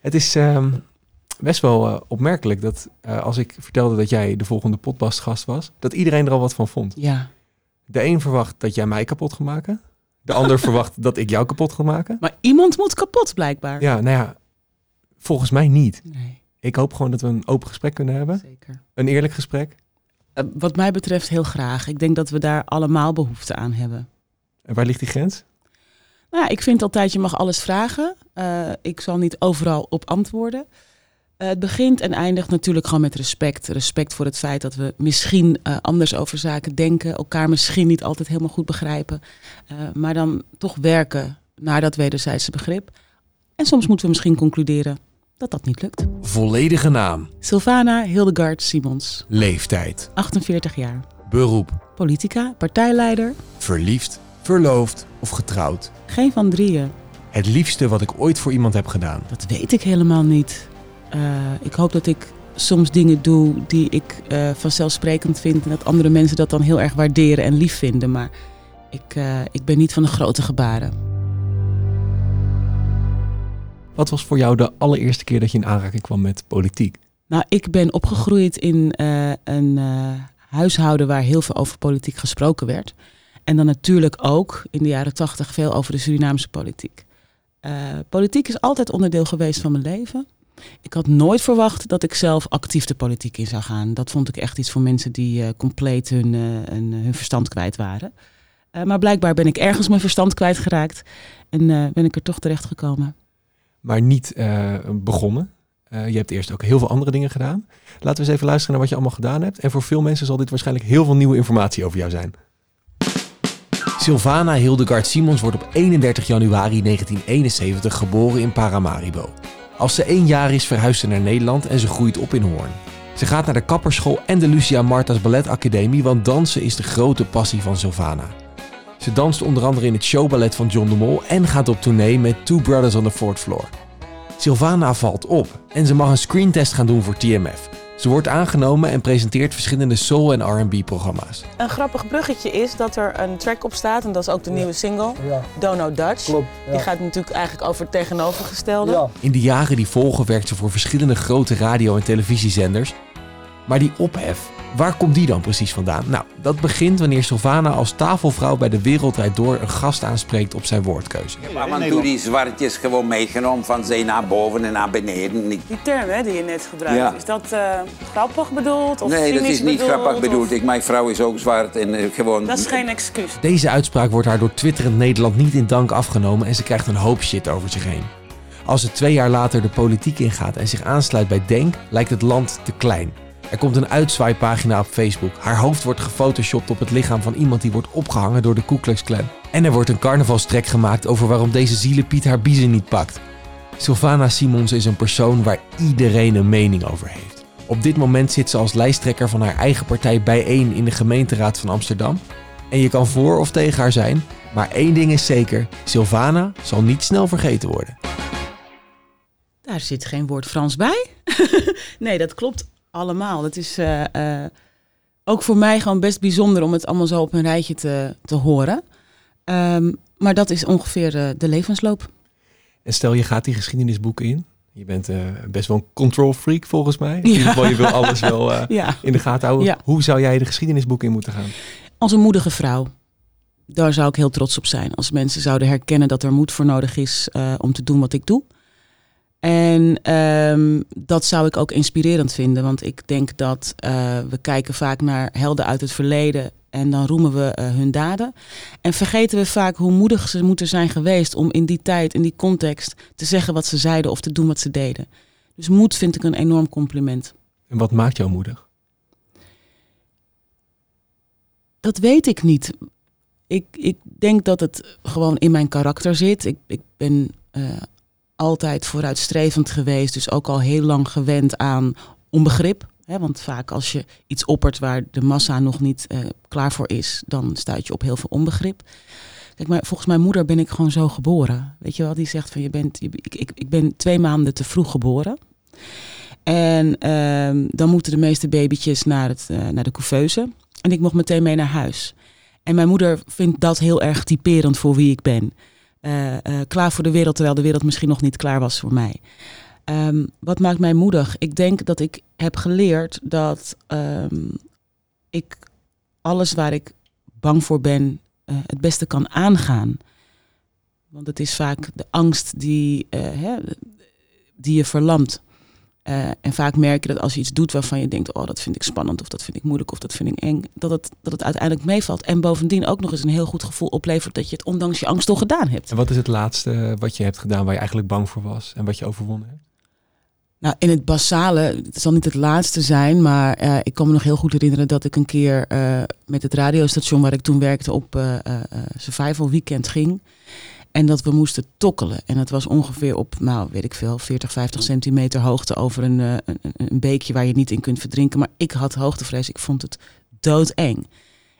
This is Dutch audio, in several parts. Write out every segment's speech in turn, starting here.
Het is ehm, best wel eh, opmerkelijk dat eh, als ik vertelde dat jij de volgende podcastgast was, dat iedereen er al wat van vond. Ja. De een verwacht dat jij mij kapot gaat maken. De ander verwacht dat ik jou kapot ga maken. Maar iemand moet kapot, blijkbaar. Ja, nou ja, volgens mij niet. Nee, Ik hoop gewoon dat we een open gesprek kunnen hebben. zeker. Een eerlijk gesprek. Eh, wat mij betreft heel graag. Ik denk dat we daar allemaal behoefte aan hebben. En waar ligt die grens? Nou, ik vind altijd, je mag alles vragen. Eh, ik zal niet overal op antwoorden. Eh, het begint en eindigt natuurlijk gewoon met respect. Respect voor het feit dat we misschien eh, anders over zaken denken. Elkaar misschien niet altijd helemaal goed begrijpen. Maar dan toch werken naar dat wederzijdse begrip. En soms moeten we misschien concluderen dat dat niet lukt. Volledige naam, Sylvana Hildegard Simons, leeftijd, 48 jaar. beroep, Politica, partijleider. verliefd, verloofd of getrouwd. Geen van drieën. Het liefste wat ik ooit voor iemand heb gedaan. Dat weet ik helemaal niet. Eh, ik hoop dat ik soms dingen doe die ik eh, vanzelfsprekend vind. En dat andere mensen dat dan heel erg waarderen en lief vinden. Maar ik, eh, ik ben niet van de grote gebaren. Wat was voor jou de allereerste keer dat je in aanraking kwam met politiek? Nou, ik ben opgegroeid in eh, een eh, huishouden waar heel veel over politiek gesproken werd. En dan natuurlijk ook in de jaren tachtig veel over de Surinaamse politiek. Eh, politiek is altijd onderdeel geweest van mijn leven. Ik had nooit verwacht dat ik zelf actief de politiek in zou gaan. Dat vond ik echt iets voor mensen die eh, compleet hun, eh, hun, hun verstand kwijt waren. Maar blijkbaar ben ik ergens mijn verstand kwijtgeraakt en ben ik er toch terecht gekomen. Maar niet begonnen. Je hebt eerst ook heel veel andere dingen gedaan. Laten we eens even luisteren naar wat je allemaal gedaan hebt. En voor veel mensen zal dit waarschijnlijk heel veel nieuwe informatie over jou zijn. Sylvana Hildegard Simons wordt op 31 januari 1971 geboren in Paramaribo. Als ze één jaar is verhuist ze naar Nederland en ze groeit op in Hoorn. Ze gaat naar de kapperschool en de Lucia Martas Ballet Academie, want dansen is de grote passie van Sylvana. Ze danst onder andere in het showballet van John de Mol en gaat op tournee met Two Brothers on the Fourth Floor. Sylvana valt op en ze mag een screentest gaan doen voor TMF. Ze wordt aangenomen en presenteert verschillende soul- en R&B-programma's. Een grappig bruggetje is dat er een track op staat, en dat is ook de nieuwe single, Ja, Don't Know Dutch. klopt. Die gaat natuurlijk eigenlijk over het tegenovergestelde. Ja. In de jaren die volgen werkt ze voor verschillende grote radio- en televisiezenders. Maar die ophef, waar komt die dan precies vandaan? Nou, dat begint wanneer Sylvana als tafelvrouw bij de Wereldrijd Door een gast aanspreekt op zijn woordkeuze. Toe die zwartjes gewoon meegenomen van zee naar boven en naar beneden. Ik- Die term hè, die je net gebruikt, Ja. is dat eh, grappig bedoeld? Of nee, dat is niet bedoeld, grappig bedoeld. of- Ik, mijn vrouw is ook zwart en eh, gewoon... Dat is geen excuus. Deze uitspraak wordt haar door twitterend Nederland niet in dank afgenomen en ze krijgt een hoop shit over zich heen. Als ze twee jaar later de politiek ingaat en zich aansluit bij Denk, lijkt het land te klein. Er komt een uitzwaaipagina op Facebook. Haar hoofd wordt gefotoshopt op het lichaam van iemand die wordt opgehangen door de Ku Klux Klan. En er wordt een carnavalstrek gemaakt over waarom deze zielepiet haar biezen niet pakt. Sylvana Simons is een persoon waar iedereen een mening over heeft. Op dit moment zit ze als lijsttrekker van haar eigen partij bijeen in de gemeenteraad van Amsterdam. En je kan voor of tegen haar zijn, maar één ding is zeker: Sylvana zal niet snel vergeten worden. Daar zit geen woord Frans bij. nee, dat klopt allemaal. Het is eh, eh, ook voor mij gewoon best bijzonder om het allemaal zo op een rijtje te, te horen. Ehm, maar dat is ongeveer eh, de levensloop. En stel je gaat die geschiedenisboeken in. Je bent best wel een control freak volgens mij. In ieder geval, je wil alles wel Ja. in de gaten houden. Ja. Hoe zou jij de geschiedenisboeken in moeten gaan? Als een moedige vrouw. Daar zou ik heel trots op zijn. Als mensen zouden herkennen dat er moed voor nodig is om te doen wat ik doe. En ehm, dat zou ik ook inspirerend vinden. Want ik denk dat eh, we kijken vaak naar helden uit het verleden. En dan roemen we eh, hun daden. En vergeten we vaak hoe moedig ze moeten zijn geweest om in die tijd, in die context, te zeggen wat ze zeiden of te doen wat ze deden. Dus moed vind ik een enorm compliment. En wat maakt jou moedig? Dat weet ik niet. Ik, ik denk dat het gewoon in mijn karakter zit. Ik, ik ben eh, altijd vooruitstrevend geweest, dus ook al heel lang gewend aan onbegrip. Want vaak als je iets oppert waar de massa nog niet eh, klaar voor is, dan stuit je op heel veel onbegrip. Kijk, maar volgens mijn moeder ben ik gewoon zo geboren. Weet je wel, die zegt van je bent, ik, ik, ik ben twee maanden te vroeg geboren. En ehm, dan moeten de meeste babytjes naar, het, eh, naar de couveuse. En ik mocht meteen mee naar huis. En mijn moeder vindt dat heel erg typerend voor wie ik ben. Eh, eh, klaar voor de wereld, terwijl de wereld misschien nog niet klaar was voor mij. Ehm, wat maakt mij moedig? Ik denk dat ik heb geleerd dat ehm, ik alles waar ik bang voor ben, eh, het beste kan aangaan. Want het is vaak de angst die, hè, die je verlamt. Eh, en vaak merk je dat als je iets doet waarvan je denkt, oh dat vind ik spannend of dat vind ik moeilijk of dat vind ik eng, dat het, dat het uiteindelijk meevalt. En bovendien ook nog eens een heel goed gevoel oplevert dat je het ondanks je angst toch gedaan hebt. En wat is het laatste wat je hebt gedaan waar je eigenlijk bang voor was en wat je overwonnen hebt? Nou, in het basale, het zal niet het laatste zijn, maar eh, ik kan me nog heel goed herinneren dat ik een keer eh, met het radiostation waar ik toen werkte op survival weekend ging. En dat we moesten tokkelen. En het was ongeveer op, nou weet ik veel, 40, 50 centimeter hoogte over een, een, een beekje waar je niet in kunt verdrinken. Maar ik had hoogtevrees, ik vond het doodeng.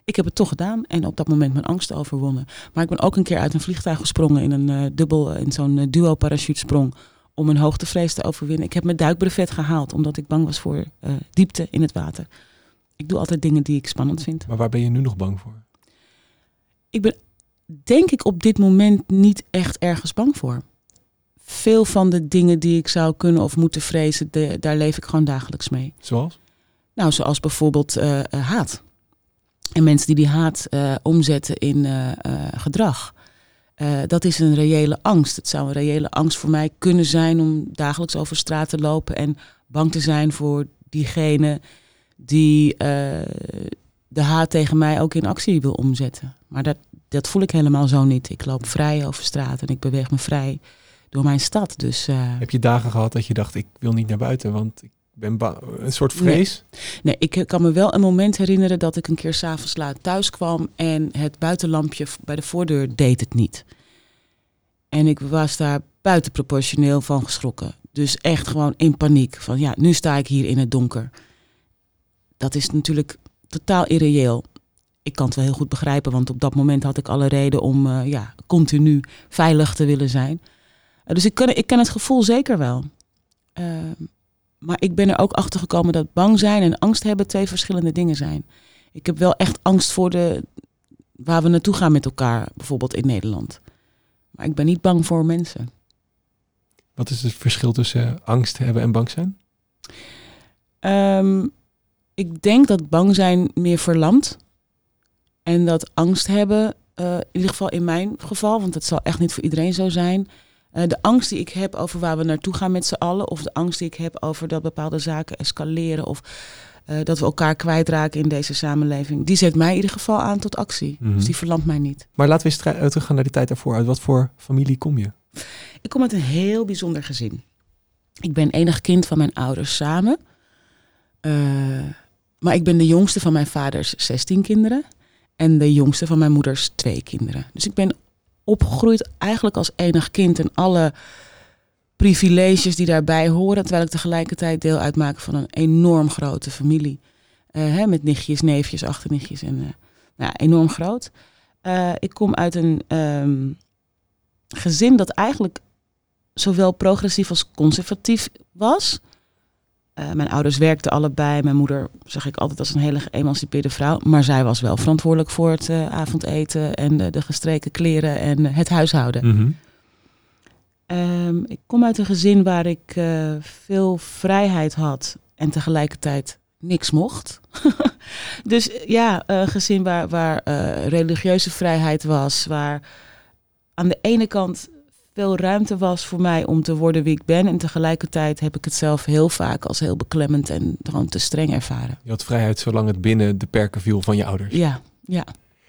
Ik heb het toch gedaan en op dat moment mijn angst overwonnen. Maar ik ben ook een keer uit een vliegtuig gesprongen in een dubbel, in zo'n duo parachutesprong om een hoogtevrees te overwinnen. Ik heb mijn duikbrevet gehaald omdat ik bang was voor uh, diepte in het water. Ik doe altijd dingen die ik spannend vind. Maar waar ben je nu nog bang voor? Ik ben denk ik op dit moment niet echt ergens bang voor. Veel van de dingen die ik zou kunnen of moeten vrezen, de, daar leef ik gewoon dagelijks mee. Zoals? Nou, zoals bijvoorbeeld uh, haat. En mensen die die haat uh, omzetten in gedrag. Dat is een reële angst. Het zou een reële angst voor mij kunnen zijn om dagelijks over straat te lopen en bang te zijn voor diegene die de haat tegen mij ook in actie wil omzetten. Maar dat, dat voel ik helemaal zo niet. Ik loop vrij over straat en ik beweeg me vrij door mijn stad. Dus, uh, Heb je dagen gehad dat je dacht, ik wil niet naar buiten, want ik ben een soort vrees? Nee. nee, ik kan me wel een moment herinneren dat ik een keer s'avonds laat thuis kwam en het buitenlampje bij de voordeur deed het niet. En ik was daar buitenproportioneel van geschrokken. Dus echt gewoon in paniek. Van ja, nu sta ik hier in het donker. Dat is natuurlijk totaal irreëel. Ik kan het wel heel goed begrijpen, want op dat moment had ik alle reden om uh, ja, continu veilig te willen zijn. Uh, dus ik ken, ik ken het gevoel zeker wel. Uh, maar ik ben er ook achter gekomen dat bang zijn en angst hebben twee verschillende dingen zijn. Ik heb wel echt angst voor de, waar we naartoe gaan met elkaar, bijvoorbeeld in Nederland. Maar ik ben niet bang voor mensen. Wat is het verschil tussen angst hebben en bang zijn? Um, ik denk dat bang zijn meer verlamt. En dat angst hebben, uh, in ieder geval in mijn geval, want het zal echt niet voor iedereen zo zijn. Uh, de angst die ik heb over waar we naartoe gaan met z'n allen, of de angst die ik heb over dat bepaalde zaken escaleren, of uh, dat we elkaar kwijtraken in deze samenleving, die zet mij in ieder geval aan tot actie. Mm -hmm. Dus die verlamt mij niet. Maar laten we eens teruggaan naar die tijd daarvoor. Uit wat voor familie kom je? Ik kom uit een heel bijzonder gezin. Ik ben enig kind van mijn ouders samen. Maar ik ben de jongste van mijn vaders 16 kinderen. En de jongste van mijn moeders twee kinderen. Dus ik ben opgegroeid eigenlijk als enig kind. En alle privileges die daarbij horen. Terwijl ik tegelijkertijd deel uitmaak van een enorm grote familie. Uh, hè, met nichtjes, neefjes, achternichtjes. En, uh, nou, enorm groot. Uh, ik kom uit een um, gezin dat eigenlijk zowel progressief als conservatief was. Uh, mijn ouders werkten allebei. Mijn moeder zag ik altijd als een hele geëmancipeerde vrouw. Maar zij was wel verantwoordelijk voor het uh, avondeten en de, de, gestreken kleren en uh, het huishouden. Mm -hmm. um, ik kom uit een gezin waar ik uh, veel vrijheid had en tegelijkertijd niks mocht. dus ja, een gezin waar, waar religieuze vrijheid was, waar aan de ene kant veel ruimte was voor mij om te worden wie ik ben. En tegelijkertijd heb ik het zelf heel vaak als heel beklemmend en gewoon te streng ervaren. Je had vrijheid zolang het binnen de perken viel van je ouders. Ja, ja.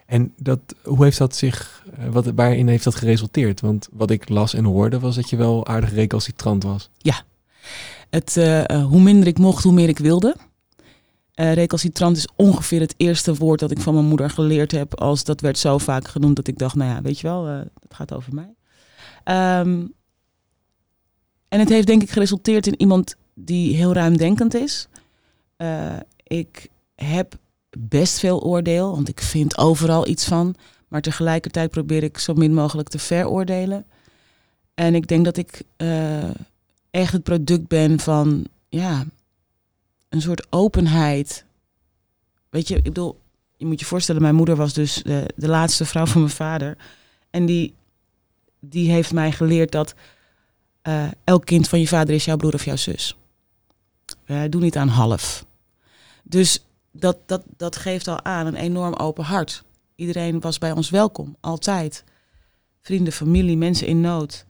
En dat, hoe heeft dat zich, wat, waarin heeft dat geresulteerd? Want wat ik las en hoorde was dat je wel aardig recalcitrant was. Ja, het, uh, hoe minder ik mocht, hoe meer ik wilde. Uh, recalcitrant is ongeveer het eerste woord dat ik van mijn moeder geleerd heb. Als dat werd zo vaak genoemd dat ik dacht, nou ja, weet je wel, uh, het gaat over mij. Um, en het heeft denk ik geresulteerd in iemand die heel ruimdenkend is. Uh, ik heb best veel oordeel, want ik vind overal iets van. Maar tegelijkertijd probeer ik zo min mogelijk te veroordelen. En ik denk dat ik uh, echt het product ben van ja, een soort openheid. Weet je, ik bedoel, je moet je voorstellen, mijn moeder was dus de, de laatste vrouw van mijn vader. En die die heeft mij geleerd dat eh, elk kind van je vader is jouw broer of jouw zus. Wij doen niet aan half. Dus dat, dat, dat geeft al aan een enorm open hart. Iedereen was bij ons welkom, altijd. Vrienden, familie, mensen in nood.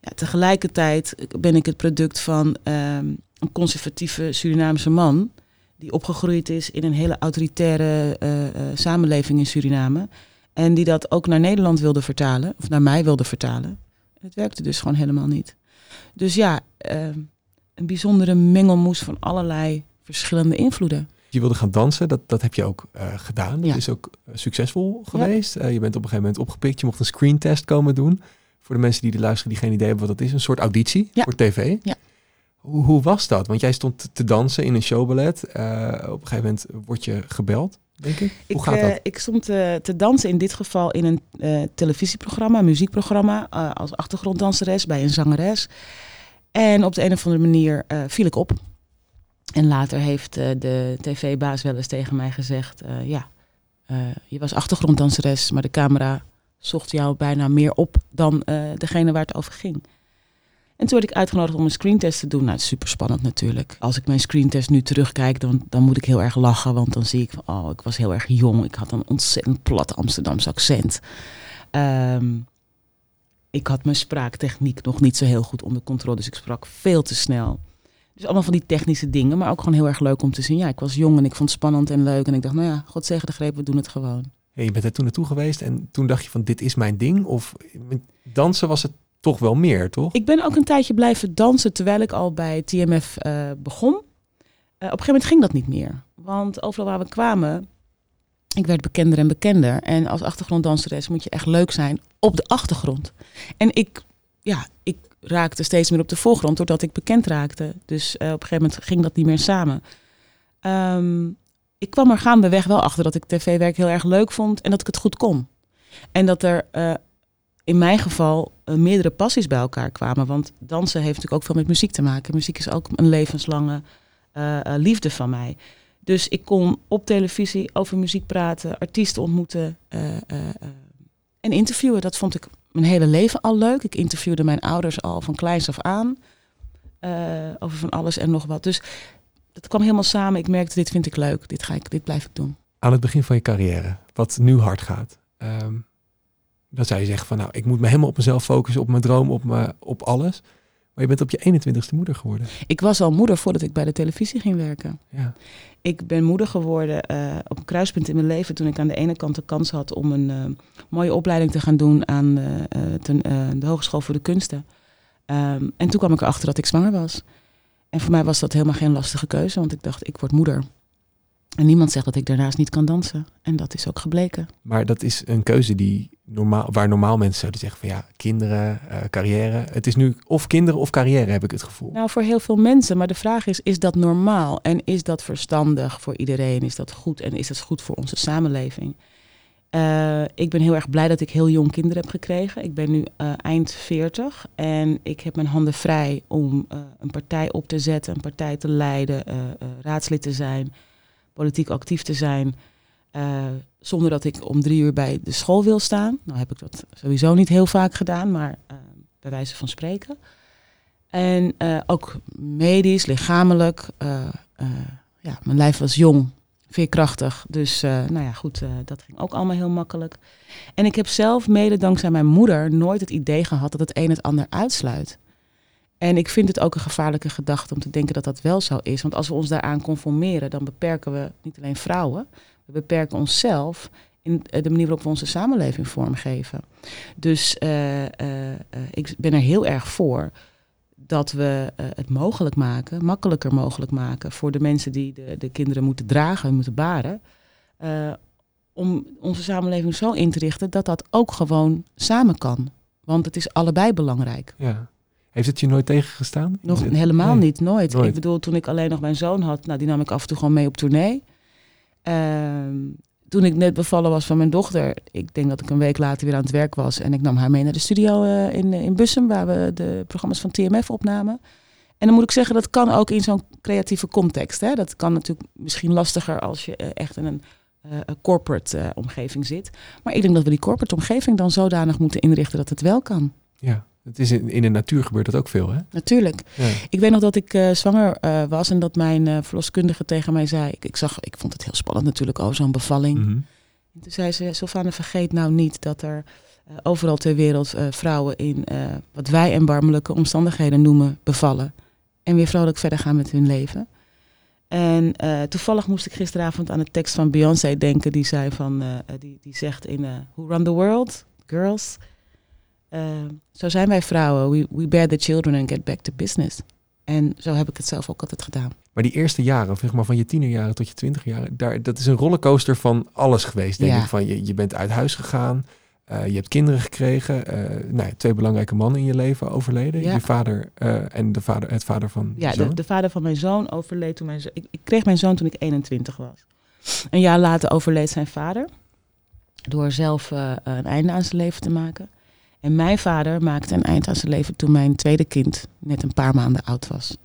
Ja, tegelijkertijd ben ik het product van ehm, een conservatieve Surinaamse man. Die opgegroeid is in een hele autoritaire eh, eh, samenleving in Suriname. En die dat ook naar Nederland wilde vertalen, of naar mij wilde vertalen. Het werkte dus gewoon helemaal niet. Dus ja, ehm, een bijzondere mengelmoes van allerlei verschillende invloeden. Je wilde gaan dansen, dat, dat heb je ook eh, gedaan. Dat Ja. is ook eh, succesvol geweest. Eh, je bent op een gegeven moment opgepikt. Je mocht een screentest komen doen. Voor de mensen die er luisteren die geen idee hebben wat dat is. Een soort auditie Ja. voor tv. Ja. Hoe, hoe was dat? Want jij stond te dansen in een showballet. Op een gegeven moment word je gebeld, denk ik. Hoe Ik, gaat eh, ik stond eh, te dansen in dit geval in een eh, televisieprogramma, een muziekprogramma, als achtergronddanseres bij een zangeres. En op de een of andere manier viel ik op. En later heeft de tv-baas wel eens tegen mij gezegd, ja, je was achtergronddanseres, maar de camera zocht jou bijna meer op dan degene waar het over ging. En toen werd ik uitgenodigd om een screentest te doen. Nou, super spannend natuurlijk. Als ik mijn screentest nu terugkijk, dan, dan moet ik heel erg lachen. Want dan zie ik van, oh, ik was heel erg jong. Ik had een ontzettend plat Amsterdamse accent. Ehm, ik had mijn spraaktechniek nog niet zo heel goed onder controle. Dus ik sprak veel te snel. Dus allemaal van die technische dingen. Maar ook gewoon heel erg leuk om te zien. Ja, ik was jong en ik vond het spannend en leuk. En ik dacht, nou ja, God zegen de greep, we doen het gewoon. Hey, je bent er toen naartoe geweest en toen dacht je van dit is mijn ding. Of dansen was het toch wel meer, toch? Ik ben ook een tijdje blijven dansen terwijl ik al bij TMF eh, begon. Eh, op een gegeven moment ging dat niet meer. Want overal waar we kwamen, ik werd bekender en bekender. En als achtergronddanseres moet je echt leuk zijn op de achtergrond. En ik, ja, ik raakte steeds meer op de voorgrond doordat ik bekend raakte. Dus eh, op een gegeven moment ging dat niet meer samen. Ehm, ik kwam er gaandeweg wel achter dat ik tv-werk heel erg leuk vond en dat ik het goed kon. En dat er in mijn geval eh, meerdere passies bij elkaar kwamen. Want dansen heeft natuurlijk ook veel met muziek te maken. Muziek is ook een levenslange eh, eh, liefde van mij. Dus ik kon op televisie over muziek praten, artiesten ontmoeten en interviewen. Dat vond ik mijn hele leven al leuk. Ik interviewde mijn ouders al van kleins af aan over van alles en nog wat. Dus dat kwam helemaal samen. Ik merkte, dit vind ik leuk. Dit, ga ik, dit blijf ik doen. Aan het begin van je carrière, wat nu hard gaat. ehm, dan zou je zeggen van nou, ik moet me helemaal op mezelf focussen, op mijn droom, op, me, op alles. Maar je bent op je 21ste moeder geworden. Ik was al moeder voordat ik bij de televisie ging werken. Ja. Ik ben moeder geworden eh, op een kruispunt in mijn leven toen ik aan de ene kant de kans had om een eh, mooie opleiding te gaan doen aan eh, ten, de Hogeschool voor de Kunsten. Ehm, en toen kwam ik erachter dat ik zwanger was. En voor mij was dat helemaal geen lastige keuze, want ik dacht, ik word moeder. En niemand zegt dat ik daarnaast niet kan dansen. En dat is ook gebleken. Maar dat is een keuze die normaal, waar normaal mensen zouden zeggen van ja, kinderen, eh, carrière. Het is nu of kinderen of carrière, heb ik het gevoel. Nou, voor heel veel mensen. Maar de vraag is, is dat normaal? En is dat verstandig voor iedereen? Is dat goed? En is dat goed voor onze samenleving? Eh, ik ben heel erg blij dat ik heel jong kinderen heb gekregen. Ik ben nu eh, eind 40 en ik heb mijn handen vrij om een partij op te zetten, een partij te leiden, raadslid te zijn, politiek actief te zijn. Eh, zonder dat ik om drie uur bij de school wil staan. Nou heb ik dat sowieso niet heel vaak gedaan, maar eh, bij wijze van spreken. En eh, ook medisch, lichamelijk. ja, mijn lijf was jong, veerkrachtig. Dus nou ja, goed, dat ging ook allemaal heel makkelijk. En ik heb zelf, mede dankzij mijn moeder, nooit het idee gehad dat het een het ander uitsluit. En ik vind het ook een gevaarlijke gedachte om te denken dat dat wel zo is. Want als we ons daaraan conformeren, dan beperken we niet alleen vrouwen, we beperken onszelf in eh, de manier waarop we onze samenleving vormgeven. Dus eh, eh, ik ben er heel erg voor dat we het mogelijk maken, makkelijker mogelijk maken voor de mensen die de, de kinderen moeten dragen, moeten baren. om onze samenleving zo in te richten dat dat ook gewoon samen kan. Want het is allebei belangrijk. Ja. Heeft het je nooit tegengestaan? Nog helemaal Nee. niet, nooit. nooit. Ik bedoel, toen ik alleen nog mijn zoon had, nou, die nam ik af en toe gewoon mee op tournee. Ehm, toen ik net bevallen was van mijn dochter, ik denk dat ik een week later weer aan het werk was. En ik nam haar mee naar de studio eh, in, in Bussum, waar we de programma's van TMF opnamen. En dan moet ik zeggen, dat kan ook in zo'n creatieve context. Hè? Dat kan natuurlijk misschien lastiger als je eh, echt in een eh, corporate eh, omgeving zit. Maar ik denk dat we die corporate omgeving dan zodanig moeten inrichten dat het wel kan. Ja. Het is in, in de natuur gebeurt dat ook veel, hè? Natuurlijk. Ja. Ik weet nog dat ik eh, zwanger eh, was en dat mijn eh, verloskundige tegen mij zei... Ik, ik, zag, ik vond het heel spannend natuurlijk, oh, zo'n bevalling. Mhm. En toen zei ze, Sylvana, vergeet nou niet dat er overal ter wereld vrouwen in wat wij erbarmelijke omstandigheden noemen bevallen. En weer vrolijk verder gaan met hun leven. En toevallig moest ik gisteravond aan de tekst van Beyoncé denken. Die zei van, die, die zegt in Who Run the World, Girls. Eh, zo zijn wij vrouwen. We, we bear the children and get back to business. En zo heb ik het zelf ook altijd gedaan. Maar die eerste jaren, zeg maar van je tienerjaren tot je twintigjaren, daar, dat is een rollercoaster van alles geweest, denk Ja. ik. Van je, je bent uit huis gegaan, eh, je hebt kinderen gekregen, eh, nou, ja, twee belangrijke mannen in je leven overleden. Ja. Je vader eh, en de vader, het vader van Ja, de, de vader van mijn zoon overleed toen mijn zoon... Ik, ik kreeg mijn zoon toen ik 21 was. Een jaar later overleed zijn vader. Door zelf een einde aan zijn leven te maken. En mijn vader maakte een eind aan zijn leven toen mijn tweede kind net een paar maanden oud was.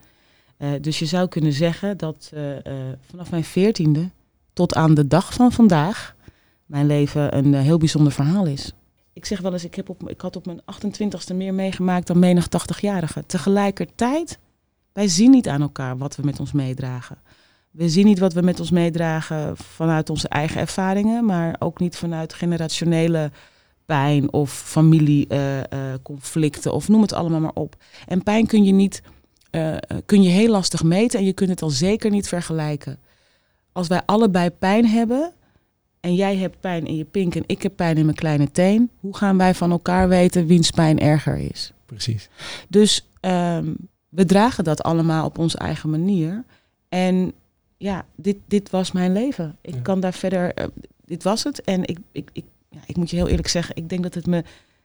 Eh, dus je zou kunnen zeggen dat eh, eh, vanaf mijn veertiende tot aan de dag van vandaag mijn leven een heel bijzonder verhaal is. Ik zeg wel eens, ik, heb op, ik had op mijn 28ste meer meegemaakt dan menig 80-jarige. Tegelijkertijd, wij zien niet aan elkaar wat we met ons meedragen. We zien niet wat we met ons meedragen vanuit onze eigen ervaringen, maar ook niet vanuit generationele pijn of familieconflicten of noem het allemaal maar op. En pijn kun je niet, eh, kun je heel lastig meten en je kunt het al zeker niet vergelijken. Als wij allebei pijn hebben en jij hebt pijn in je pink en ik heb pijn in mijn kleine teen, hoe gaan wij van elkaar weten wiens pijn erger is? Precies. Dus ehm, we dragen dat allemaal op onze eigen manier. En ja, dit, dit was mijn leven. Ik Ja. kan daar verder. eh, dit was het. En ik, ik, ik, ja, ik moet je heel eerlijk zeggen, ik denk dat het me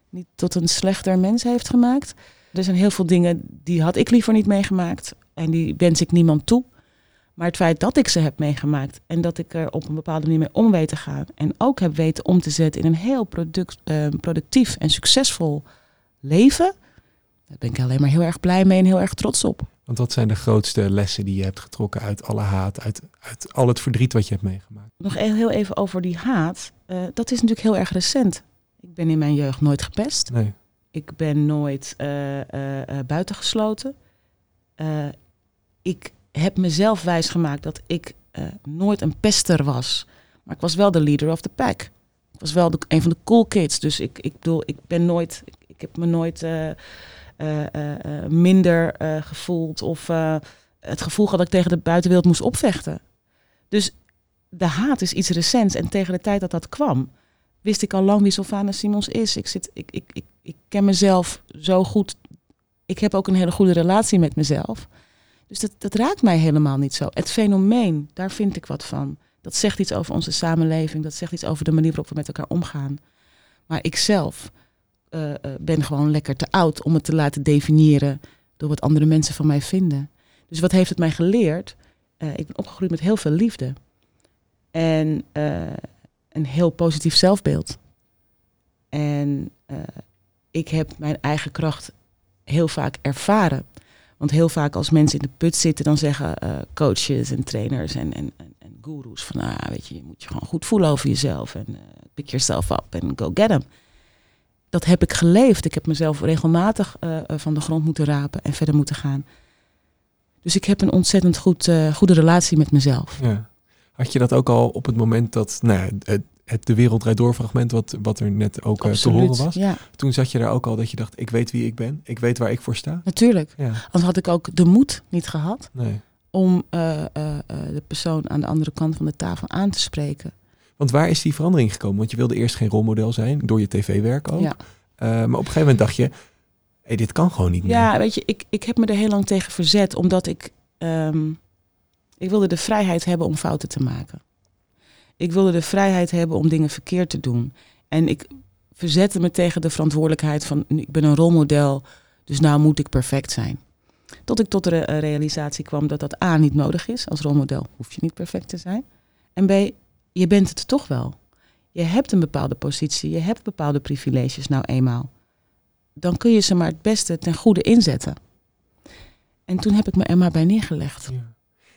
niet tot een slechter mens heeft gemaakt. Er zijn heel veel dingen die had ik liever niet meegemaakt. En die wens ik niemand toe. Maar het feit dat ik ze heb meegemaakt en dat ik er op een bepaalde manier mee om weet te gaan. En ook heb weten om te zetten in een heel product, eh, productief en succesvol leven. Daar ben ik alleen maar heel erg blij mee en heel erg trots op. Want wat zijn de grootste lessen die je hebt getrokken uit alle haat, uit, uit al het verdriet wat je hebt meegemaakt? Nog heel even over die haat. Eh, dat is natuurlijk heel erg recent. Ik ben in mijn jeugd nooit gepest. Nee. Ik ben nooit eh, eh, buitengesloten. Ik heb mezelf wijsgemaakt dat ik nooit een pester was. Maar ik was wel de leader of the pack. Ik was wel de, een van de cool kids. Dus ik, ik bedoel, ik ben nooit... Ik, ik heb me nooit minder eh, gevoeld... of eh, het gevoel gehad dat ik tegen de buitenwereld moest opvechten. Dus de haat is iets recents. En tegen de tijd dat dat kwam... wist ik al lang wie Sylvana Simons is. Ik, zit, ik, ik, ik, ken mezelf zo goed. Ik heb ook een hele goede relatie met mezelf. Dus dat, dat raakt mij helemaal niet zo. Het fenomeen, daar vind ik wat van. Dat zegt iets over onze samenleving. Dat zegt iets over de manier waarop we met elkaar omgaan. Maar ik eh, ben gewoon lekker te oud om het te laten definiëren door wat andere mensen van mij vinden. Dus wat heeft het mij geleerd? Eh, ik ben opgegroeid met heel veel liefde. En een heel positief zelfbeeld. En ik heb mijn eigen kracht heel vaak ervaren. Want heel vaak als mensen in de put zitten, dan zeggen coaches en trainers en, en, en, van, ah, weet je, je moet je gewoon goed voelen over jezelf en pick yourself up en go get 'em. Dat heb ik geleefd. Ik heb mezelf regelmatig eh, eh, van de grond moeten rapen en verder moeten gaan. Dus ik heb een ontzettend goed, eh, goede relatie met mezelf. Ja. Had je dat ook al op het moment dat nou, het, het De Wereld Draait Door fragment, wat, wat er net ook eh, te horen was, Ja, toen zat je daar ook al dat je dacht, ik weet wie ik ben, ik weet waar ik voor sta? natuurlijk. Ja, Anders had ik ook de moed niet gehad nee. om de persoon aan de andere kant van de tafel aan te spreken. Want waar is die verandering gekomen? Want je wilde eerst geen rolmodel zijn, door je tv-werk ook. Ja. Eh, maar op een gegeven moment dacht je, hey, dit kan gewoon niet meer. Ja, weet je, ik, ik heb me er heel lang tegen verzet, omdat ik, ehm, ik wilde de vrijheid hebben om fouten te maken. Ik wilde de vrijheid hebben om dingen verkeerd te doen. En ik verzette me tegen de verantwoordelijkheid van, ik ben een rolmodel, dus nou moet ik perfect zijn. Tot ik tot de re- realisatie kwam dat dat A niet nodig is. Als rolmodel hoef je niet perfect te zijn. En B, je bent het toch wel. Je hebt een bepaalde positie, je hebt bepaalde privileges nou eenmaal dan kun je ze maar het beste ten goede inzetten. En toen heb ik me er maar bij neergelegd. Ja.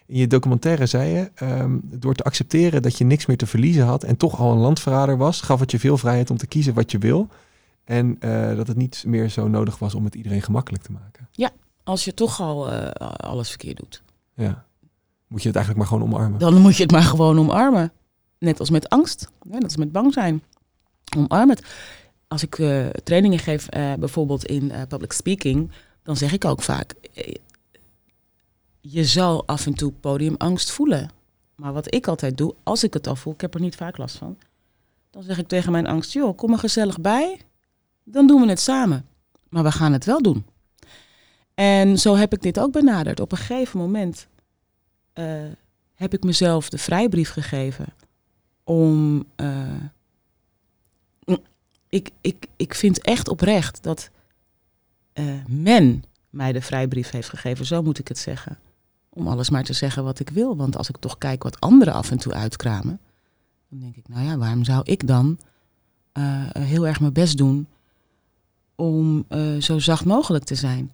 In je documentaire zei je, ehm, door te accepteren dat je niks meer te verliezen had en toch al een landverrader was, gaf het je veel vrijheid om te kiezen wat je wil. En eh, dat het niet meer zo nodig was om het iedereen gemakkelijk te maken. Als je toch al eh, alles verkeerd doet. Ja. Moet je het eigenlijk maar gewoon omarmen. Dan moet je het maar gewoon omarmen. Net als met angst. Net als met bang zijn. Omarm het. Als ik eh, trainingen geef, eh, bijvoorbeeld in eh, public speaking, dan zeg ik ook vaak: je zal af en toe podiumangst voelen. Maar wat ik altijd doe, als ik het al voel, ik heb er niet vaak last van, dan zeg ik tegen mijn angst: joh, kom er gezellig bij. Dan doen we het samen. Maar we gaan het wel doen. En zo heb ik dit ook benaderd. Op een gegeven moment heb ik mezelf de vrijbrief gegeven om. eh, mm, ik, ik, ik vind echt oprecht dat eh, men mij de vrijbrief heeft gegeven, zo moet ik het zeggen. Om alles maar te zeggen wat ik wil. Want als ik toch kijk wat anderen af en toe uitkramen, dan denk ik, nou ja, waarom zou ik dan eh, heel erg mijn best doen om zo zacht mogelijk te zijn?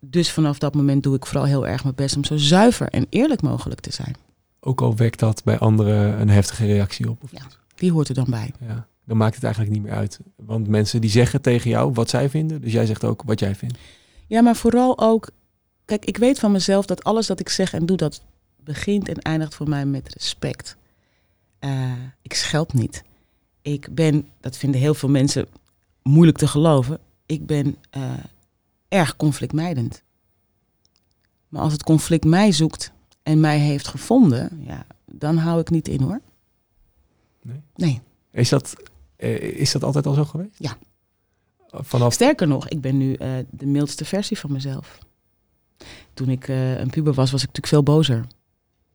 Dus vanaf dat moment doe ik vooral heel erg mijn best om zo zuiver en eerlijk mogelijk te zijn. Ook al wekt dat bij anderen een heftige reactie op. Of Ja. Die hoort er dan bij. ja. Dan maakt het eigenlijk niet meer uit. Want mensen die zeggen tegen jou wat zij vinden. Dus jij zegt ook wat jij vindt. Ja, maar vooral ook, kijk, ik weet van mezelf dat alles dat ik zeg en doe, dat begint en eindigt voor mij met respect. Eh, ik scheld niet. Ik ben, dat vinden heel veel mensen moeilijk te geloven, ik ben eh, erg conflictmijdend. Maar als het conflict mij zoekt en mij heeft gevonden, ja, dan hou ik niet in hoor. Nee? Nee. Is dat, eh, is dat altijd al zo geweest? Ja. Vanaf. Sterker nog, ik ben nu eh, de mildste versie van mezelf. Toen ik eh, een puber was, was ik natuurlijk veel bozer.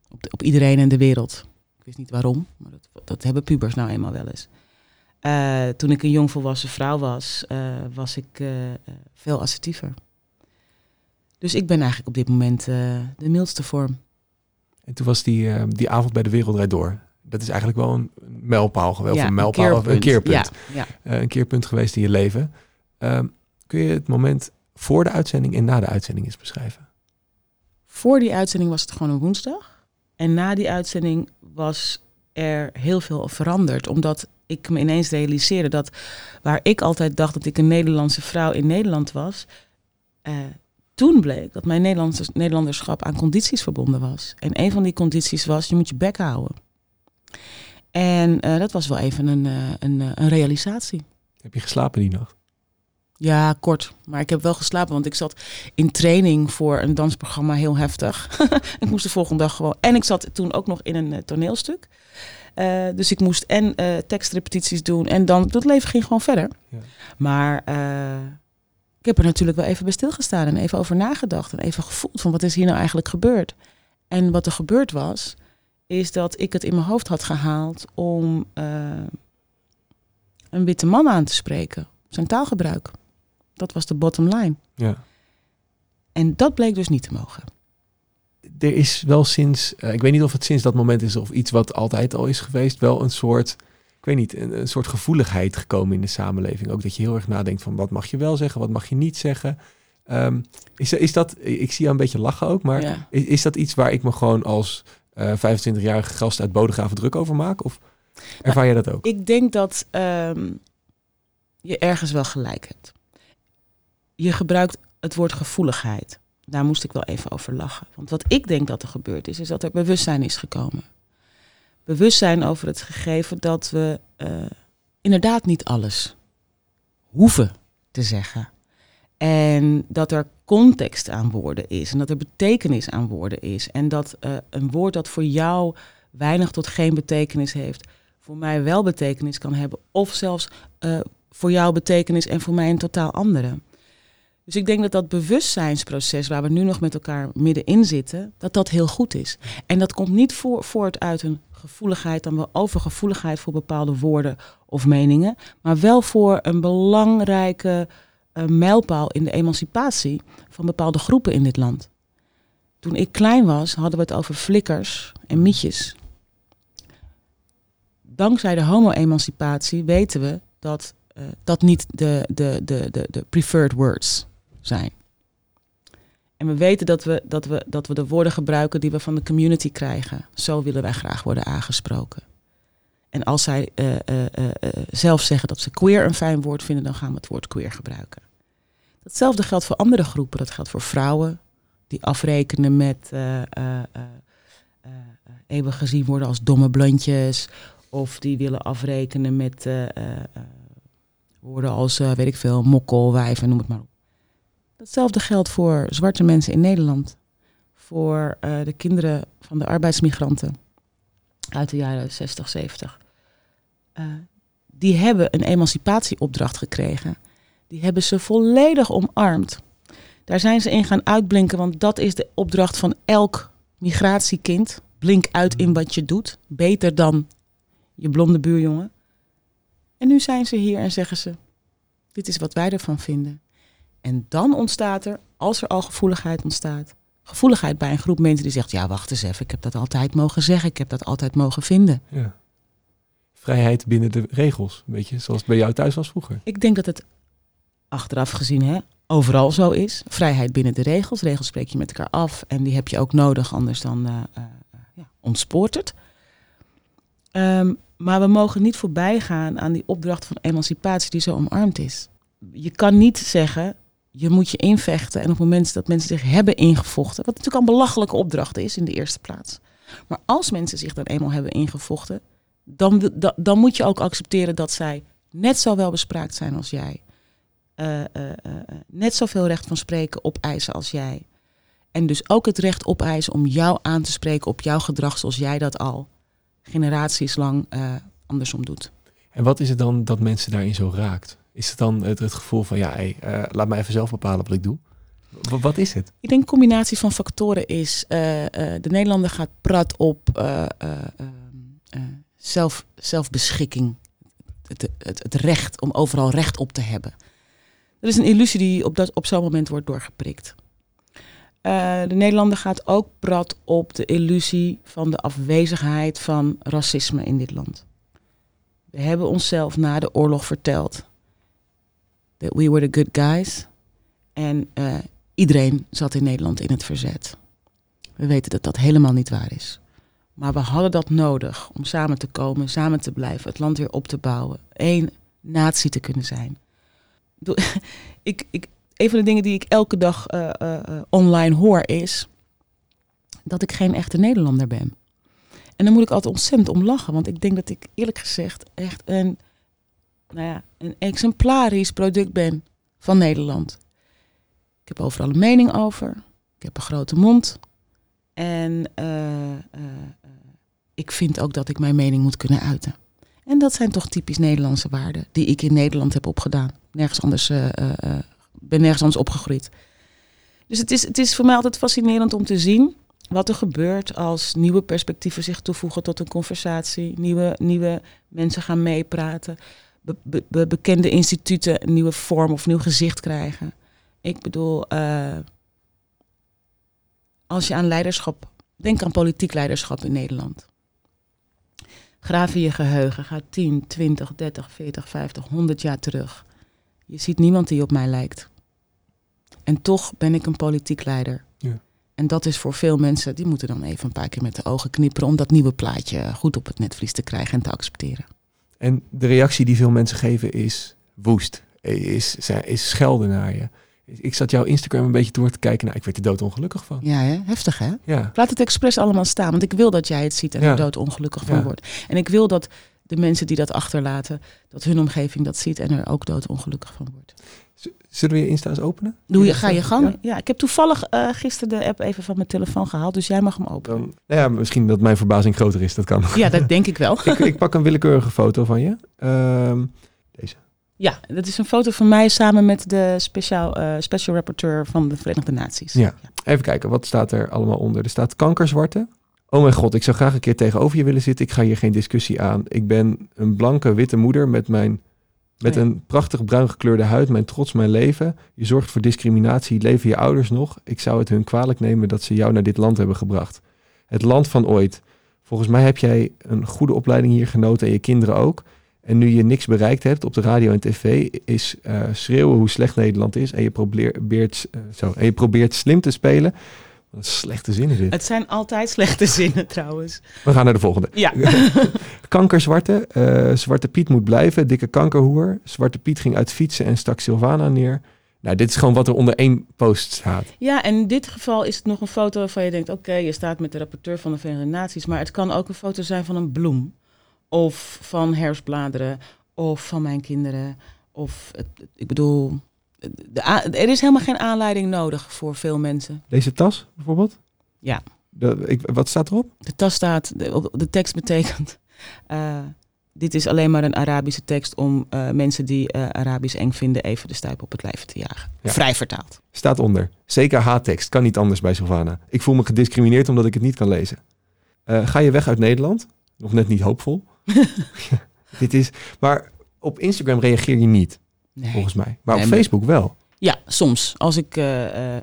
Op, de- op iedereen en de wereld. Ik wist niet waarom, maar dat, dat hebben pubers nou eenmaal wel eens. Toen ik een jongvolwassen vrouw was, was ik veel assertiever. Dus ik ben eigenlijk op dit moment de mildste vorm. En toen was die, eh, die avond bij de Wereldrijd Door. Dat is eigenlijk wel een mijlpaal geweest. Ja, een mijlpaal, of een keerpunt. Ja, ja. Eh, een keerpunt geweest in je leven. Ehm, kun je het moment voor de uitzending en na de uitzending eens beschrijven? Voor die uitzending was het gewoon een woensdag. En na die uitzending was er heel veel veranderd. Omdat ik me ineens realiseerde dat waar ik altijd dacht dat ik een Nederlandse vrouw in Nederland was. eh, toen bleek dat mijn Nederlandse, Nederlanderschap aan condities verbonden was. En een van die condities was, je moet je bek houden. En eh, dat was wel even een, eh, een, eh, een realisatie. Heb je geslapen die nacht? Ja, kort. Maar ik heb wel geslapen, want ik zat in training voor een dansprogramma heel heftig. ik moest de volgende dag gewoon. En ik zat toen ook nog in een toneelstuk. Dus ik moest en tekstrepetities doen en dan. Het leven ging gewoon verder. Ja. Maar ik heb er natuurlijk wel even bij stilgestaan en even over nagedacht. En even gevoeld van wat is hier nou eigenlijk gebeurd. En wat er gebeurd was, is dat ik het in mijn hoofd had gehaald om eh, een witte man aan te spreken. Zijn taalgebruik. Dat was de bottom line. Ja. En dat bleek dus niet te mogen. Er is wel sinds, eh, ik weet niet of het sinds dat moment is of iets wat altijd al is geweest, wel een soort, ik weet niet, een, een soort gevoeligheid gekomen in de samenleving. Ook dat je heel erg nadenkt van wat mag je wel zeggen, wat mag je niet zeggen. Ehm, is, is dat, ik zie jou een beetje lachen ook, maar Ja. is, is dat iets waar ik me gewoon als eh 25-jarige gast uit Bodegraven druk over maak? Of ervaar jij dat ook? Ik denk dat ehm, je ergens wel gelijk hebt. Je gebruikt het woord gevoeligheid. Daar moest ik wel even over lachen. Want wat ik denk dat er gebeurd is, is dat er bewustzijn is gekomen. Bewustzijn over het gegeven dat we eh, inderdaad niet alles hoeven te zeggen. En dat er context aan woorden is. En dat er betekenis aan woorden is. En dat eh, een woord dat voor jou weinig tot geen betekenis heeft, voor mij wel betekenis kan hebben. Of zelfs eh, voor jou betekenis en voor mij een totaal andere. Dus ik denk dat dat bewustzijnsproces waar we nu nog met elkaar middenin zitten, dat dat heel goed is. En dat komt niet voor, voort uit een gevoeligheid, dan wel overgevoeligheid voor bepaalde woorden of meningen, maar wel voor een belangrijke eh, mijlpaal in de emancipatie van bepaalde groepen in dit land. Toen ik klein was, hadden we het over flikkers en mietjes. Dankzij de homo-emancipatie weten we dat eh, dat niet de, de, de, de, de preferred words zijn. En we weten dat we, dat, we, dat we de woorden gebruiken die we van de community krijgen. Zo willen wij graag worden aangesproken. En als zij eh, eh, eh, zelf zeggen dat ze queer een fijn woord vinden, dan gaan we het woord queer gebruiken. Datzelfde geldt voor andere groepen. Dat geldt voor vrouwen die afrekenen met even gezien worden als domme blondjes. Of die willen afrekenen met woorden als, weet ik veel, mokkel, wijven, noem het maar op. Datzelfde geldt voor zwarte mensen in Nederland. Voor eh, de kinderen van de arbeidsmigranten uit de jaren 60, 70. Eh, die hebben een emancipatieopdracht gekregen. Die hebben ze volledig omarmd. Daar zijn ze in gaan uitblinken, want dat is de opdracht van elk migratiekind. Blink uit in wat je doet. Beter dan je blonde buurjongen. En nu zijn ze hier en zeggen ze: Dit is wat wij ervan vinden. En dan ontstaat er, als er al gevoeligheid ontstaat, gevoeligheid bij een groep mensen die zegt: Ja, wacht eens even, ik heb dat altijd mogen zeggen, ik heb dat altijd mogen vinden. Ja. Vrijheid binnen de regels. Een beetje zoals het bij jou thuis was vroeger. Ik denk dat het achteraf gezien hè, overal zo is. Vrijheid binnen de regels. Regels spreek je met elkaar af en die heb je ook nodig, anders dan eh, eh, ja, ontspoort het. Ehm, maar we mogen niet voorbij gaan aan die opdracht van emancipatie die zo omarmd is. Je kan niet zeggen, je moet je invechten en op het moment dat mensen zich hebben ingevochten, wat natuurlijk al een belachelijke opdracht is in de eerste plaats. Maar als mensen zich dan eenmaal hebben ingevochten, dan, dan, moet je ook accepteren dat zij net zo wel bespraakt zijn als jij. Eh, eh, eh, net zoveel recht van spreken opeisen als jij. En dus ook het recht opeisen om jou aan te spreken op jouw gedrag zoals jij dat al generaties lang eh, andersom doet. En wat is het dan dat mensen daarin zo raakt? Is het dan het, het gevoel van, ja, hey, eh, laat me even zelf bepalen wat ik doe? Wat is het? Ik denk een combinatie van factoren is, eh, eh, de Nederlander gaat prat op zelf, zelfbeschikking. Het, het, het recht om overal recht op te hebben. Dat is een illusie die op, dat, op zo'n moment wordt doorgeprikt. De Nederlander gaat ook prat op de illusie van de afwezigheid van racisme in dit land. We hebben onszelf na de oorlog verteld that we were the good guys. En eh, iedereen zat in Nederland in het verzet. We weten dat dat helemaal niet waar is. Maar we hadden dat nodig om samen te komen, samen te blijven, het land weer op te bouwen, één natie te kunnen zijn. Ik Ik, een van de dingen die ik elke dag eh, eh, online hoor is dat ik geen echte Nederlander ben. En dan moet ik altijd ontzettend om lachen, want ik denk dat ik eerlijk gezegd echt een, nou ja, een exemplarisch product ben van Nederland. Ik heb overal een mening over. Ik heb een grote mond. En eh, eh, ik vind ook dat ik mijn mening moet kunnen uiten. En dat zijn toch typisch Nederlandse waarden die ik in Nederland heb opgedaan. Nergens anders, eh, ben nergens anders opgegroeid. Dus het is, het is voor mij altijd fascinerend om te zien wat er gebeurt als nieuwe perspectieven zich toevoegen tot een conversatie. Nieuwe, nieuwe mensen gaan meepraten. Be- be- be- bekende instituten een nieuwe vorm of nieuw gezicht krijgen. Ik bedoel, eh, als je aan leiderschap, denk aan politiek leiderschap in Nederland. Graaf in je geheugen, ga 10, 20, 30, 40, 50, 100 jaar terug. Je ziet niemand die op mij lijkt. En toch ben ik een politiek leider. Ja. En dat is voor veel mensen, die moeten dan even een paar keer met de ogen knipperen om dat nieuwe plaatje goed op het netvlies te krijgen en te accepteren. En de reactie die veel mensen geven is woest. Is, is schelden naar je. Ik zat jouw Instagram een beetje door te kijken. Nou, ik werd er doodongelukkig van. Ja, hè? heftig hè? Ja. Laat het expres allemaal staan, want ik wil dat jij het ziet en Ja. er doodongelukkig van Ja. wordt. En ik wil dat de mensen die dat achterlaten, dat hun omgeving dat ziet en er ook doodongelukkig van wordt. Zullen we je Insta eens openen? Doe je, ga je gang. Ja. Ja, ik heb toevallig eh, gisteren de app even van mijn telefoon gehaald, dus jij mag hem openen. Nou ja, misschien dat mijn verbazing groter is. Dat kan. Ja, dat denk ik wel. ik, ik pak een willekeurige foto van je. Ehm, deze. Ja, dat is een foto van mij samen met de speciaal, eh, special rapporteur van de Verenigde Naties. Ja. Even kijken, wat staat er allemaal onder? Er staat kankerzwarte. Oh mijn god, ik zou graag een keer tegenover je willen zitten. Ik ga hier geen discussie aan. Ik ben een blanke witte moeder met, mijn, met een prachtig bruin gekleurde huid. Mijn trots, mijn leven. Je zorgt voor discriminatie. Leven je ouders nog? Ik zou het hun kwalijk nemen dat ze jou naar dit land hebben gebracht. Het land van ooit. Volgens mij heb jij een goede opleiding hier genoten en je kinderen ook. En nu je niks bereikt hebt op de radio en tv, is eh, schreeuwen hoe slecht Nederland is. En je probeert, eh, zo, en je probeert slim te spelen. Slechte zinnen dit. Het zijn altijd slechte zinnen trouwens. We gaan naar de volgende. Ja. Kankerzwarte. eh Zwarte Piet moet blijven. Dikke kankerhoer. Zwarte Piet ging uit fietsen en stak Sylvana neer. Nou, dit is gewoon wat er onder één post staat. Ja, en in dit geval is het nog een foto waarvan je denkt: oké, je staat met de rapporteur van de Verenigde Naties, maar het kan ook een foto zijn van een bloem, of van herfstbladeren, of van mijn kinderen. Of het- ik bedoel, de, er is helemaal geen aanleiding nodig voor veel mensen. Deze tas bijvoorbeeld? Ja. De, ik, wat staat erop? De tas staat, de, tekst betekent. eh, dit is alleen maar een Arabische tekst om eh, mensen die eh, Arabisch eng vinden even de stuip op het lijf te jagen. Ja. Vrij vertaald. Staat onder. CKH-tekst. Kan niet anders bij Sylvana. Ik voel me gediscrimineerd omdat ik het niet kan lezen. Ga je weg uit Nederland? Nog net niet hoopvol. Dit is... Maar op Instagram reageer je niet, Nee. volgens mij. Maar Nee, op maar- Facebook wel. Ja, soms. Als ik, eh, eh,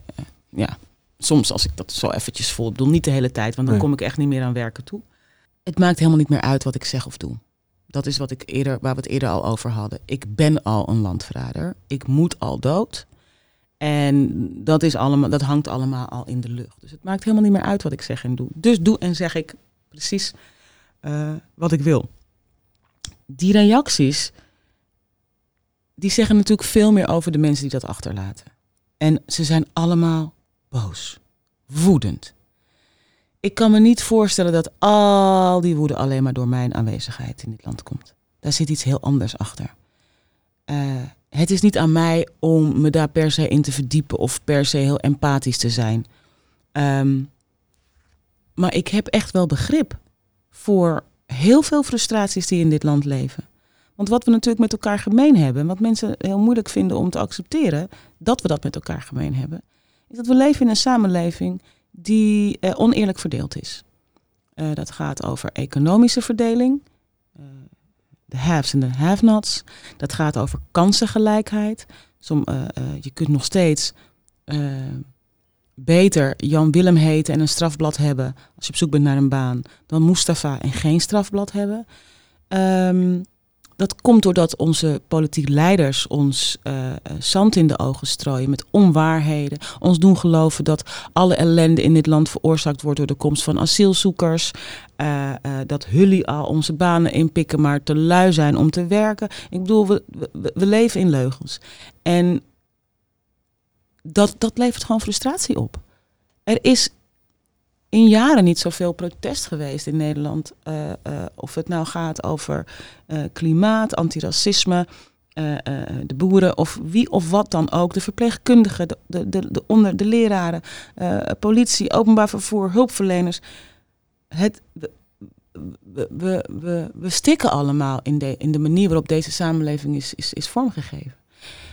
ja, soms als ik dat zo eventjes voel. Ik bedoel, niet de hele tijd, want dan Nee. kom ik echt niet meer aan werken toe. Het maakt helemaal niet meer uit wat ik zeg of doe. Dat is wat ik eerder, waar we het eerder al over hadden. Ik ben al een landverrader. Ik moet al dood. En dat, is allemaal, dat hangt allemaal al in de lucht. Dus het maakt helemaal niet meer uit wat ik zeg en doe. Dus doe en zeg ik precies eh, wat ik wil. Die reacties, die zeggen natuurlijk veel meer over de mensen die dat achterlaten. En ze zijn allemaal boos, woedend. Ik kan me niet voorstellen dat al die woede alleen maar door mijn aanwezigheid in dit land komt. Daar zit iets heel anders achter. Eh, het is niet aan mij om me daar per se in te verdiepen of per se heel empathisch te zijn. Ehm, maar ik heb echt wel begrip voor heel veel frustraties die in dit land leven. Want wat we natuurlijk met elkaar gemeen hebben, wat mensen heel moeilijk vinden om te accepteren, dat we dat met elkaar gemeen hebben, is dat we leven in een samenleving die eh, oneerlijk verdeeld is. Eh, dat gaat over economische verdeling, eh, de haves en de have-nots. Dat gaat over kansengelijkheid. Je kunt nog steeds beter Jan Willem heten en een strafblad hebben als je op zoek bent naar een baan, dan Mustafa en geen strafblad hebben. Ehm, dat komt doordat onze politiek leiders ons eh, eh, zand in de ogen strooien met onwaarheden. Ons doen geloven dat alle ellende in dit land veroorzaakt wordt door de komst van asielzoekers. eh, dat jullie al onze banen inpikken, maar te lui zijn om te werken. Ik bedoel, we, we, we leven in leugens. En dat, dat levert gewoon frustratie op. Er is in jaren niet zoveel protest geweest in Nederland. eh, eh, of het nou gaat over eh, klimaat, antiracisme, de boeren of wie of wat dan ook. De verpleegkundigen, de, de, de, de, onder, de leraren, politie, openbaar vervoer, hulpverleners. Het, we, we, we, we stikken allemaal in de, in de manier waarop deze samenleving is, is, is vormgegeven.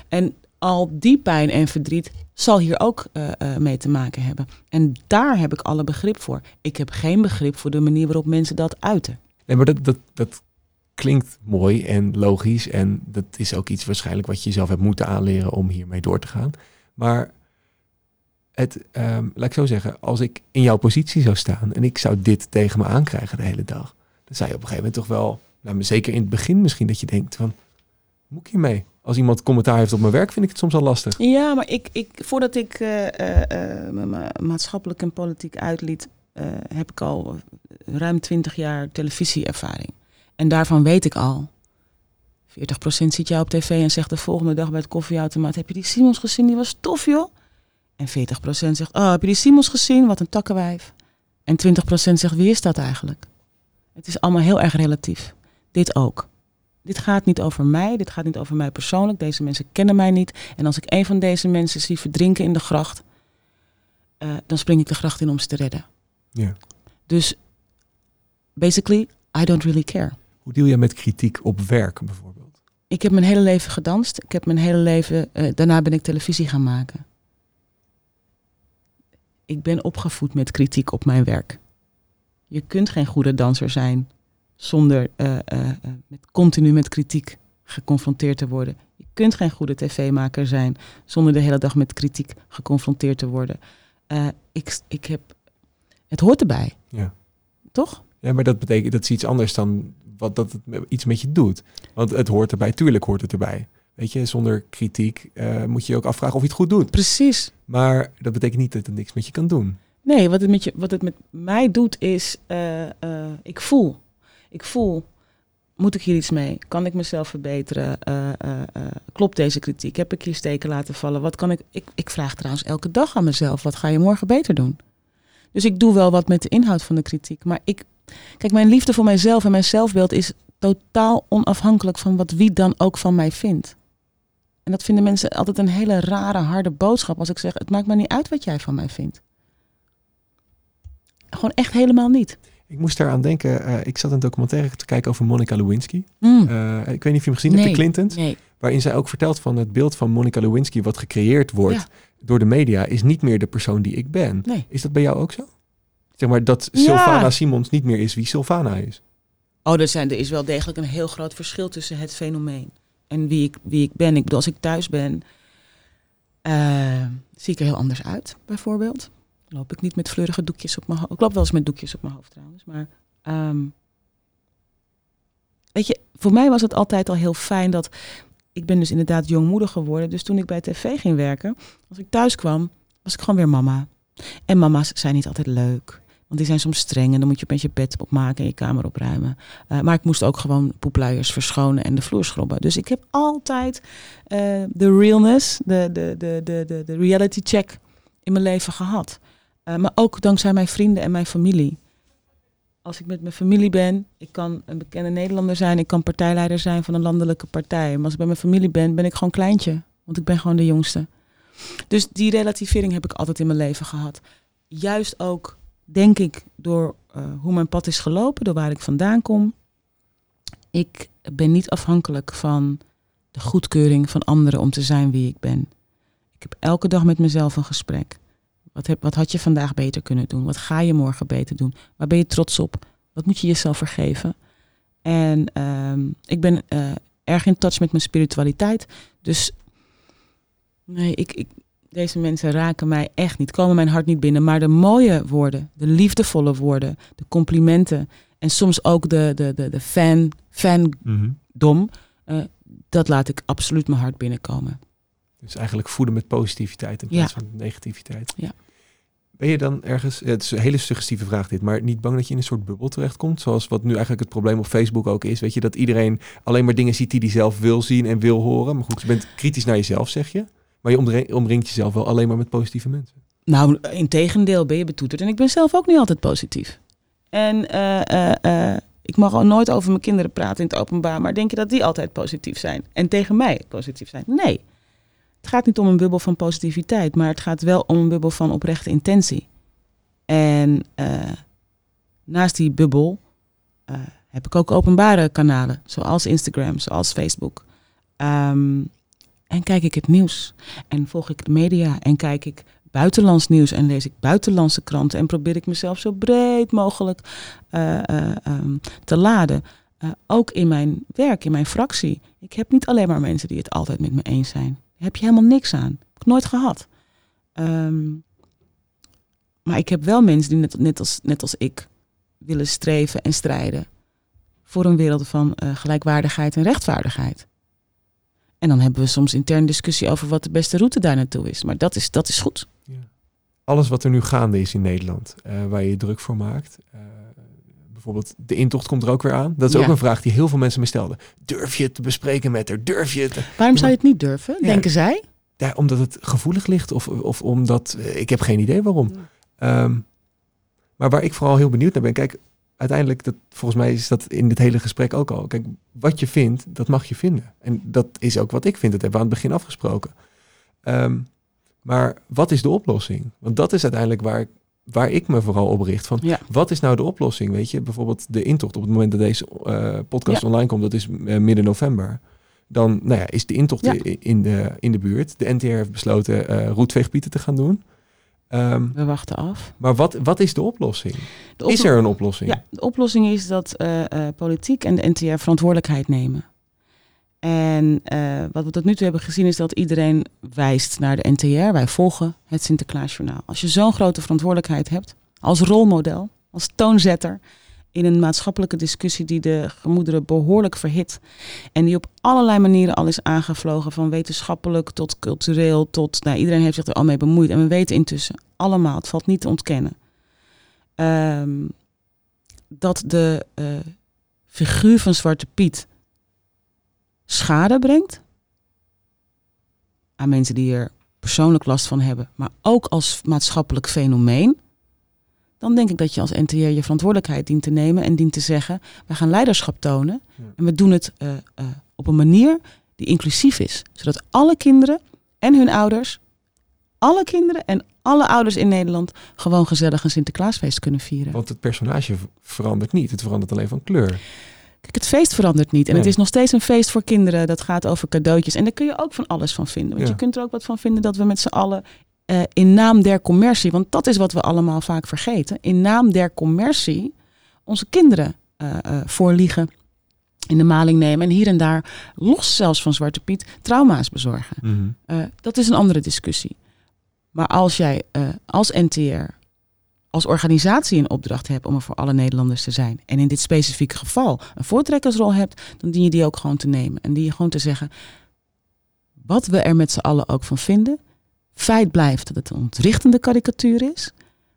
En al die pijn en verdriet zal hier ook eh, eh, mee te maken hebben. En daar heb ik alle begrip voor. Ik heb geen begrip voor de manier waarop mensen dat uiten. Nee, maar dat, dat, dat klinkt mooi en logisch. En dat is ook iets waarschijnlijk wat je zelf hebt moeten aanleren om hiermee door te gaan. Maar het, ehm, laat ik zo zeggen, als ik in jouw positie zou staan en ik zou dit tegen me aankrijgen de hele dag, dan zou je op een gegeven moment toch wel, nou, zeker in het begin misschien, dat je denkt van, moet ik hiermee? Als iemand commentaar heeft op mijn werk, vind ik het soms al lastig. Ja, maar ik, ik, voordat ik eh, eh, eh, maatschappelijk en politiek uitliet, heb ik al ruim 20 jaar televisieervaring. En daarvan weet ik al. 40% ziet jou op tv en zegt de volgende dag bij het koffieautomaat: Heb je die Simons gezien? Die was tof, joh. En 40% zegt: Oh, heb je die Simons gezien? Wat een takkenwijf. En 20% zegt: Wie is dat eigenlijk? Het is allemaal heel erg relatief. Dit ook. Dit gaat niet over mij, dit gaat niet over mij persoonlijk. Deze mensen kennen mij niet. En als ik een van deze mensen zie verdrinken in de gracht, eh, dan spring ik de gracht in om ze te redden. Ja. Dus basically, I don't really care. Hoe deal je met kritiek op werk bijvoorbeeld? Ik heb mijn hele leven gedanst. Ik heb mijn hele leven, eh, daarna ben ik televisie gaan maken. Ik ben opgevoed met kritiek op mijn werk. Je kunt geen goede danser zijn zonder eh, eh, eh, met, continu met kritiek geconfronteerd te worden. Je kunt geen goede tv-maker zijn zonder de hele dag met kritiek geconfronteerd te worden. Ik, ik heb, het hoort erbij, Ja. toch? Ja, maar dat betekent dat is iets anders dan wat dat het iets met je doet. Want het hoort erbij, tuurlijk hoort het erbij. Weet je, zonder kritiek moet je je ook afvragen of je het goed doet. Precies. Maar dat betekent niet dat het niks met je kan doen. Nee, wat het met, je, wat het met mij doet is, ik voel. Ik voel, moet ik hier iets mee? Kan ik mezelf verbeteren? Eh, eh, eh, klopt deze kritiek? Heb ik hier steken laten vallen? Wat kan ik, ik? Ik vraag trouwens elke dag aan mezelf, wat ga je morgen beter doen? Dus ik doe wel wat met de inhoud van de kritiek. Maar ik, kijk, mijn liefde voor mijzelf en mijn zelfbeeld is totaal onafhankelijk van wat wie dan ook van mij vindt. En dat vinden mensen altijd een hele rare, harde boodschap als ik zeg: Het maakt me niet uit wat jij van mij vindt. Gewoon echt helemaal niet. Ik moest daaraan denken, eh, ik zat een documentaire te kijken over Monica Lewinsky. Mm. Eh, ik weet niet of je hem gezien hebt, de Clintons. Nee. Waarin zij ook vertelt van het beeld van Monica Lewinsky wat gecreëerd wordt Ja. door de media, is niet meer de persoon die ik ben. Nee. Is dat bij jou ook zo? Zeg maar dat Ja. Sylvana Simons niet meer is wie Sylvana is. Oh, er, zijn, er is wel degelijk een heel groot verschil tussen het fenomeen en wie ik, wie ik ben. Ik bedoel, als ik thuis ben, eh, zie ik er heel anders uit, bijvoorbeeld. Loop ik niet met fleurige doekjes op mijn hoofd. Ik loop wel eens met doekjes op mijn hoofd trouwens. Maar ehm, weet je, voor mij was het altijd al heel fijn dat... Ik ben dus inderdaad jongmoeder geworden. Dus toen ik bij tv ging werken, als ik thuis kwam, was ik gewoon weer mama. En mama's zijn niet altijd leuk. Want die zijn soms streng en dan moet je met je bed opmaken en je kamer opruimen. Eh, maar ik moest ook gewoon poepluiers verschonen en de vloer schrobben. Dus ik heb altijd eh, de realness, de, de, de, de, de reality check in mijn leven gehad. Eh, maar ook dankzij mijn vrienden en mijn familie. Als ik met mijn familie ben, ik kan een bekende Nederlander zijn, ik kan partijleider zijn van een landelijke partij. Maar als ik bij mijn familie ben, ben ik gewoon kleintje. Want ik ben gewoon de jongste. Dus die relativering heb ik altijd in mijn leven gehad. Juist ook, denk ik, door eh, hoe mijn pad is gelopen, door waar ik vandaan kom. Ik ben niet afhankelijk van de goedkeuring van anderen om te zijn wie ik ben. Ik heb elke dag met mezelf een gesprek. Wat, heb, wat had je vandaag beter kunnen doen? Wat ga je morgen beter doen? Waar ben je trots op? Wat moet je jezelf vergeven? En ehm, ik ben eh, erg in touch met mijn spiritualiteit. Dus nee, ik, ik, deze mensen raken mij echt niet, komen mijn hart niet binnen. Maar de mooie woorden, de liefdevolle woorden, de complimenten en soms ook de, de, de, de fan, fandom, eh, dat laat ik absoluut mijn hart binnenkomen. Dus eigenlijk voeden met positiviteit in Ja. plaats van negativiteit. Ja. Ben je dan ergens, het is een hele suggestieve vraag dit, maar niet bang dat je in een soort bubbel terechtkomt? Zoals wat nu eigenlijk het probleem op Facebook ook is. Weet je, dat iedereen alleen maar dingen ziet die hij zelf wil zien en wil horen. Maar goed, je bent kritisch naar jezelf, zeg je. Maar je omringt jezelf wel alleen maar met positieve mensen. Nou, in tegendeel ben je betoeterd. En ik ben zelf ook niet altijd positief. En eh, eh, eh, ik mag al nooit over mijn kinderen praten in het openbaar. Maar denk je dat die altijd positief zijn? En tegen mij positief zijn? Nee. Het gaat niet om een bubbel van positiviteit. Maar het gaat wel om een bubbel van oprechte intentie. En eh, naast die bubbel eh, heb ik ook openbare kanalen. Zoals Instagram, zoals Facebook. Ehm, en kijk ik het nieuws. En volg ik de media. En kijk ik buitenlands nieuws en lees ik buitenlandse kranten en probeer ik mezelf zo breed mogelijk eh, eh, ehm, te laden. Ook in mijn werk, in mijn fractie. Ik heb niet alleen maar mensen die het altijd met me eens zijn. Heb je helemaal niks aan. Heb ik nooit gehad. Ehm, maar ik heb wel mensen die net, net, als, net als ik willen streven en strijden voor een wereld van eh, gelijkwaardigheid en rechtvaardigheid. En dan hebben we soms intern discussie over wat de beste route daar naartoe is. Maar dat is, dat is goed. Alles wat er nu gaande is in Nederland, eh, waar je je druk voor maakt. eh, bijvoorbeeld de intocht komt er ook weer aan. Dat is Ja. ook een vraag die heel veel mensen me stelden. Durf je het te bespreken met haar? Durf je het? te- Waarom zou je het niet durven, Ja. denken zij? Ja, omdat het gevoelig ligt of, of omdat... eh, ik heb geen idee waarom. Ja. Ehm, maar waar ik vooral heel benieuwd naar ben... Kijk, uiteindelijk, dat, volgens mij is dat in dit hele gesprek ook al. Kijk, wat je vindt, dat mag je vinden. En dat is ook wat ik vind. Dat hebben we aan het begin afgesproken. Ehm, maar wat is de oplossing? Want dat is uiteindelijk waar, ik- waar ik me vooral op richt. Van, Ja. Wat is nou de oplossing? Weet je, bijvoorbeeld de intocht op het moment dat deze eh, podcast Ja. online komt, dat is eh, midden november. Dan nou ja, is de intocht Ja. in, de, in de buurt. De NTR heeft besloten eh roetveegpieten te gaan doen. Ehm, We wachten af. maar wat, wat is de oplossing? De Is er een oplossing? Ja, de oplossing is dat politiek en de NTR verantwoordelijkheid nemen. En eh, wat we tot nu toe hebben gezien is dat iedereen wijst naar de NTR. Wij volgen het Sinterklaasjournaal. Als je zo'n grote verantwoordelijkheid hebt, als rolmodel, als toonzetter in een maatschappelijke discussie die de gemoederen behoorlijk verhit en die op allerlei manieren al is aangevlogen, van wetenschappelijk tot cultureel tot, nou iedereen heeft zich er al mee bemoeid en we weten intussen allemaal, het valt niet te ontkennen, ehm, dat de eh, figuur van Zwarte Piet schade brengt aan mensen die er persoonlijk last van hebben, maar ook als maatschappelijk fenomeen, dan denk ik dat je als NTR je verantwoordelijkheid dient te nemen en dient te zeggen, we gaan leiderschap tonen en we doen het eh, eh, op een manier die inclusief is, zodat alle kinderen en hun ouders, alle kinderen en alle ouders in Nederland gewoon gezellig een Sinterklaasfeest kunnen vieren. Want het personage verandert niet. Het verandert alleen van kleur. Het feest verandert niet. En Nee. het is nog steeds een feest voor kinderen. Dat gaat over cadeautjes. En daar kun je ook van alles van vinden. Want Ja. je kunt er ook wat van vinden dat we met z'n allen eh, in naam der commercie, want dat is wat we allemaal vaak vergeten, in naam der commercie onze kinderen eh eh, voorliegen, in de maling nemen en hier en daar, los zelfs van Zwarte Piet, trauma's bezorgen. Mhm. Dat is een andere discussie. Maar als jij als NTR, als organisatie een opdracht hebt om er voor alle Nederlanders te zijn. En in dit specifieke geval een voortrekkersrol hebt, dan dien je die ook gewoon te nemen. En die je gewoon te zeggen, wat we er met z'n allen ook van vinden. Feit blijft dat het een ontrichtende karikatuur is.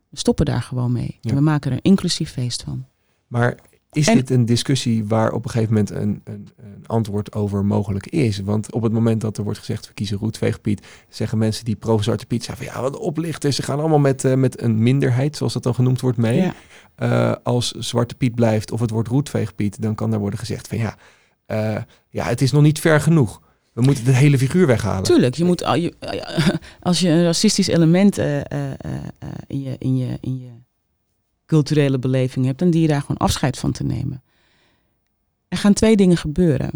We stoppen daar gewoon mee. Ja. En we maken er een inclusief feest van. Maar is En- dit een discussie waar op een gegeven moment een, een, een antwoord over mogelijk is? Want op het moment dat er wordt gezegd, we kiezen roetveegpiet, zeggen mensen die pro-Zwarte Piet zeggen van ja, wat oplichters, ze gaan allemaal met, eh, met een minderheid, zoals dat dan genoemd wordt, mee. Ja. Eh, als Zwarte Piet blijft of het wordt roetveegpiet, dan kan daar worden gezegd van ja, eh, ja, het is nog niet ver genoeg. We moeten het hele figuur weghalen. Tuurlijk, je moet, als je een racistisch element in, je, in, je, in je culturele beleving hebt, dan dien je daar gewoon afscheid van te nemen. Er gaan twee dingen gebeuren.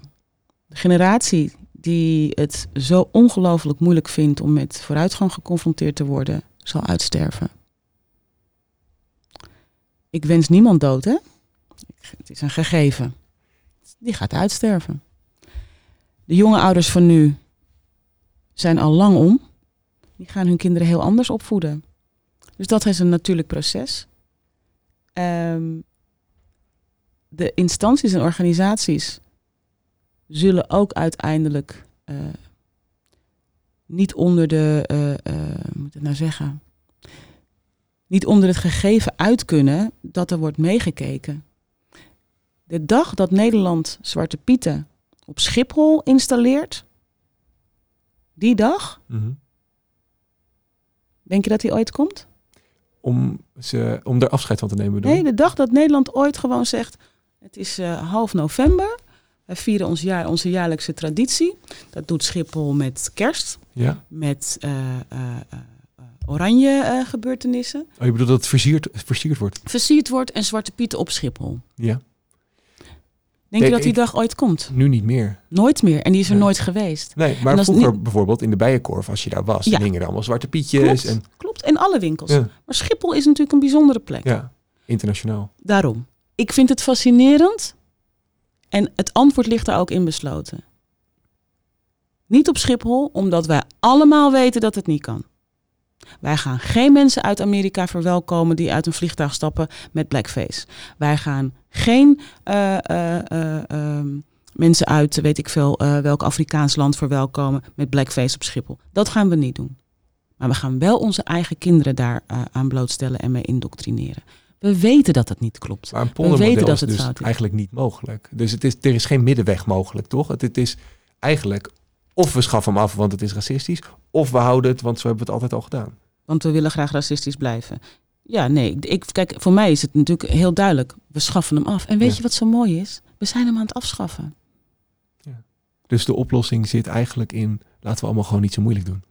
De generatie die het zo ongelooflijk moeilijk vindt om met vooruitgang geconfronteerd te worden, zal uitsterven. Ik wens niemand dood, hè? Het is een gegeven. Die gaat uitsterven. De jonge ouders van nu zijn al lang om. Die gaan hun kinderen heel anders opvoeden. Dus dat is een natuurlijk proces. Ehm, de instanties en organisaties zullen ook uiteindelijk eh, niet onder de, eh, eh, hoe moet ik het nou zeggen, niet onder het gegeven uit kunnen dat er wordt meegekeken. De dag dat Nederland Zwarte Pieten op Schiphol installeert, die dag, Mhm. denk je dat die ooit komt? Om, ze, om er afscheid van te nemen. bedoel Nee, de dag dat Nederland ooit gewoon zegt, het is eh, half november, wij vieren ons jaar, onze jaarlijkse traditie. Dat doet Schiphol met kerst, Ja. met eh, eh, oranje gebeurtenissen. Oh, je bedoelt dat het versierd, versierd wordt? Versierd wordt en Zwarte Pieten op Schiphol. Ja. Denk Nee, je dat die dag ooit komt? Nu niet meer. Nooit meer. En die is er Nee. nooit geweest. Nee, maar vroeger niet- bijvoorbeeld in de bijenkorf, als je daar was, Ja. dan hingen er allemaal zwarte pietjes. Klopt, En, klopt. In alle winkels. ja, Maar Schiphol is natuurlijk een bijzondere plek. ja, internationaal. Daarom. Ik vind het fascinerend. En het antwoord ligt daar ook in besloten. Niet op Schiphol, omdat wij allemaal weten dat het niet kan. Wij gaan geen mensen uit Amerika verwelkomen die uit een vliegtuig stappen met blackface. Wij gaan geen eh, eh, eh, ehm, mensen uit, weet ik veel, welk Afrikaans land verwelkomen met blackface op Schiphol. Dat gaan we niet doen. Maar we gaan wel onze eigen kinderen daar aan blootstellen en mee indoctrineren. We weten dat dat niet klopt. Maar een weten poldermodel dat is het dus is. eigenlijk niet mogelijk. Dus het is, er is geen middenweg mogelijk, toch? Het, het is eigenlijk of we schaffen hem af, want het is racistisch, of we houden het, want zo hebben we het altijd al gedaan. Want we willen graag racistisch blijven. Ja, nee. Ik, kijk, voor mij is het natuurlijk heel duidelijk. We schaffen hem af. En weet Ja. je wat zo mooi is? We zijn hem aan het afschaffen. Dus de oplossing zit eigenlijk in, laten we allemaal gewoon niet zo moeilijk doen.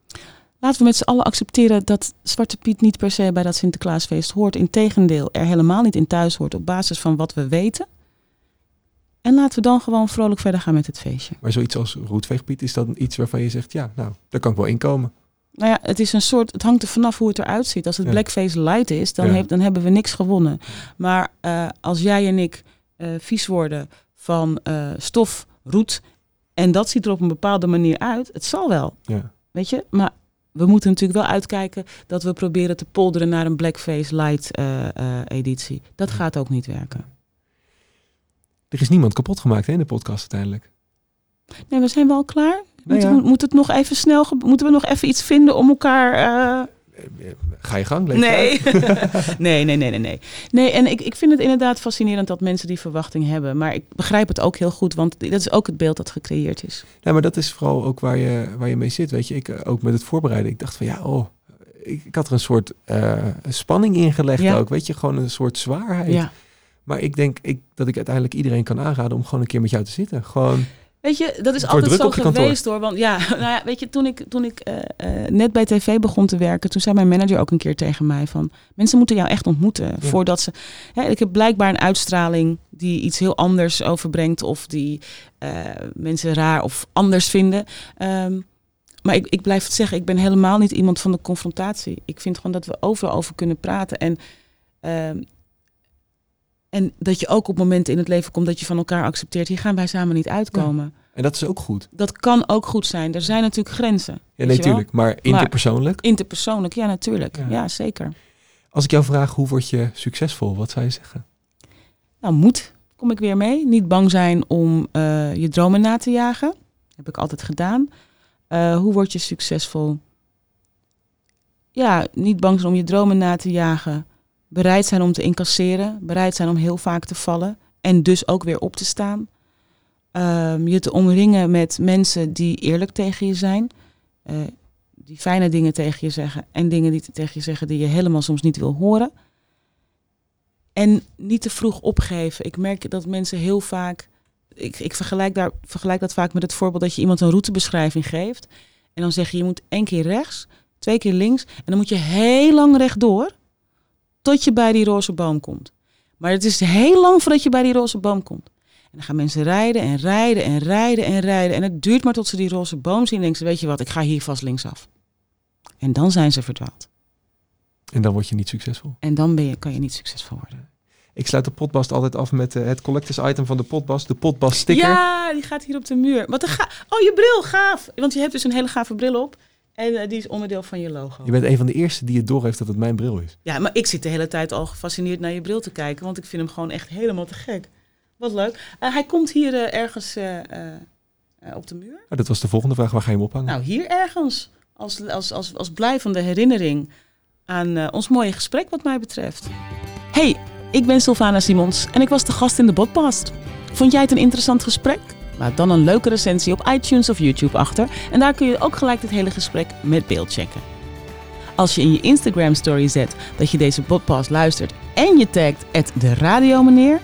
Laten we met z'n allen accepteren dat Zwarte Piet niet per se bij dat Sinterklaasfeest hoort. Integendeel, er helemaal niet in thuis hoort op basis van wat we weten. En laten we dan gewoon vrolijk verder gaan met het feestje. Maar zoiets als roetveegpiet, is dat iets waarvan je zegt, ja, nou, daar kan ik wel inkomen. Nou ja, het is een soort. Het hangt er vanaf hoe het eruit ziet. Als het Ja. blackface light is, dan, Ja. heeft, dan hebben we niks gewonnen. Maar eh, als jij en ik eh, vies worden van eh, stof, roet. en dat ziet er op een bepaalde manier uit, het zal wel. Ja. Weet je? Maar we moeten natuurlijk wel uitkijken dat we proberen te polderen naar een blackface light editie. Dat gaat ook niet werken. Er is niemand kapot gemaakt hè, in de podcast uiteindelijk. Nee, we zijn wel klaar. Nou Moet, ja. moet, moet het nog even snel, moeten we nog even iets vinden om elkaar. eh, ga je gang, Nee. nee, nee, nee, nee, nee. Nee, en ik, ik vind het inderdaad fascinerend dat mensen die verwachting hebben. Maar ik begrijp het ook heel goed, want dat is ook het beeld dat gecreëerd is. Nee, maar dat is vooral ook waar je, waar je mee zit. Weet je, ik eh, ook met het voorbereiden. Ik dacht van ja, oh, ik, ik had er een soort eh, spanning in gelegd Ja. ook. Weet je, gewoon een soort zwaarheid. Ja. Maar ik denk ik, dat ik uiteindelijk iedereen kan aanraden om gewoon een keer met jou te zitten. Gewoon, Weet je, dat is altijd zo geweest hoor. Want ja, nou ja, weet je, toen ik, toen ik eh, eh, net bij tv begon te werken, toen zei mijn manager ook een keer tegen mij van, mensen moeten jou echt ontmoeten voordat ze. Ik heb blijkbaar een uitstraling die iets heel anders overbrengt of die eh, mensen raar of anders vinden. Ehm, maar ik, ik blijf het zeggen, ik ben helemaal niet iemand van de confrontatie. Ik vind gewoon dat we overal over kunnen praten en. En dat je ook op momenten in het leven komt dat je van elkaar accepteert. Hier gaan wij samen niet uitkomen. en dat is ook goed. Dat kan ook goed zijn. Er zijn natuurlijk grenzen. Ja, weet nee, je wel? tuurlijk. Maar interpersoonlijk. Interpersoonlijk, ja, natuurlijk. Ja. Ja. zeker. Als ik jou vraag, hoe word je succesvol? Wat zou je zeggen? Nou, moed kom ik weer mee. Niet bang zijn om eh, je dromen na te jagen. Heb ik altijd gedaan. Eh, hoe word je succesvol? Ja, niet bang zijn om je dromen na te jagen. Bereid zijn om te incasseren. Bereid zijn om heel vaak te vallen. En dus ook weer op te staan. Ehm, je te omringen met mensen die eerlijk tegen je zijn. Eh, die fijne dingen tegen je zeggen. En dingen die tegen je zeggen die je helemaal soms niet wil horen. En niet te vroeg opgeven. Ik merk dat mensen heel vaak. Ik, ik vergelijk, daar, vergelijk dat vaak met het voorbeeld dat je iemand een routebeschrijving geeft. En dan zeg je, je moet één keer rechts, twee keer links. En dan moet je heel lang rechtdoor. Tot je bij die roze boom komt. Maar het is heel lang voordat je bij die roze boom komt. En dan gaan mensen rijden en rijden en rijden en rijden. En het duurt maar tot ze die roze boom zien. En denken ze, weet je wat, ik ga hier vast linksaf. En dan zijn ze verdwaald. En dan word je niet succesvol. En dan ben je, kan je niet succesvol worden. Ik sluit de potbast altijd af met eh, het collectors item van de potbast. De potbast sticker. Ja, die gaat hier op de muur. Wat een ga oh, je bril, gaaf. Want je hebt dus een hele gave bril op. En eh, die is onderdeel van je logo. Je bent een van de eerste die het doorheeft dat het mijn bril is. Ja, maar ik zit de hele tijd al gefascineerd naar je bril te kijken. Want ik vind hem gewoon echt helemaal te gek. Wat leuk. Eh, hij komt hier eh, ergens op de muur. Dat was de volgende vraag. Waar ga je hem ophangen? Nou, hier ergens. Als, als, als, als blijvende herinnering aan ons mooie gesprek wat mij betreft. Hey, ik ben Sylvana Simons en ik was de gast in de podcast. Vond jij het een interessant gesprek? Laat dan een leuke recensie op iTunes of YouTube achter. En daar kun je ook gelijk dit hele gesprek met beeld checken. Als je in je Instagram story zet dat je deze podcast luistert en je tagt de radiomeneer,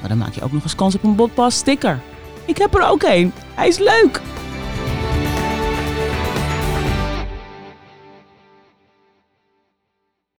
maar dan maak je ook nog eens kans op een podcast sticker. Ik heb er ook één. Hij is leuk!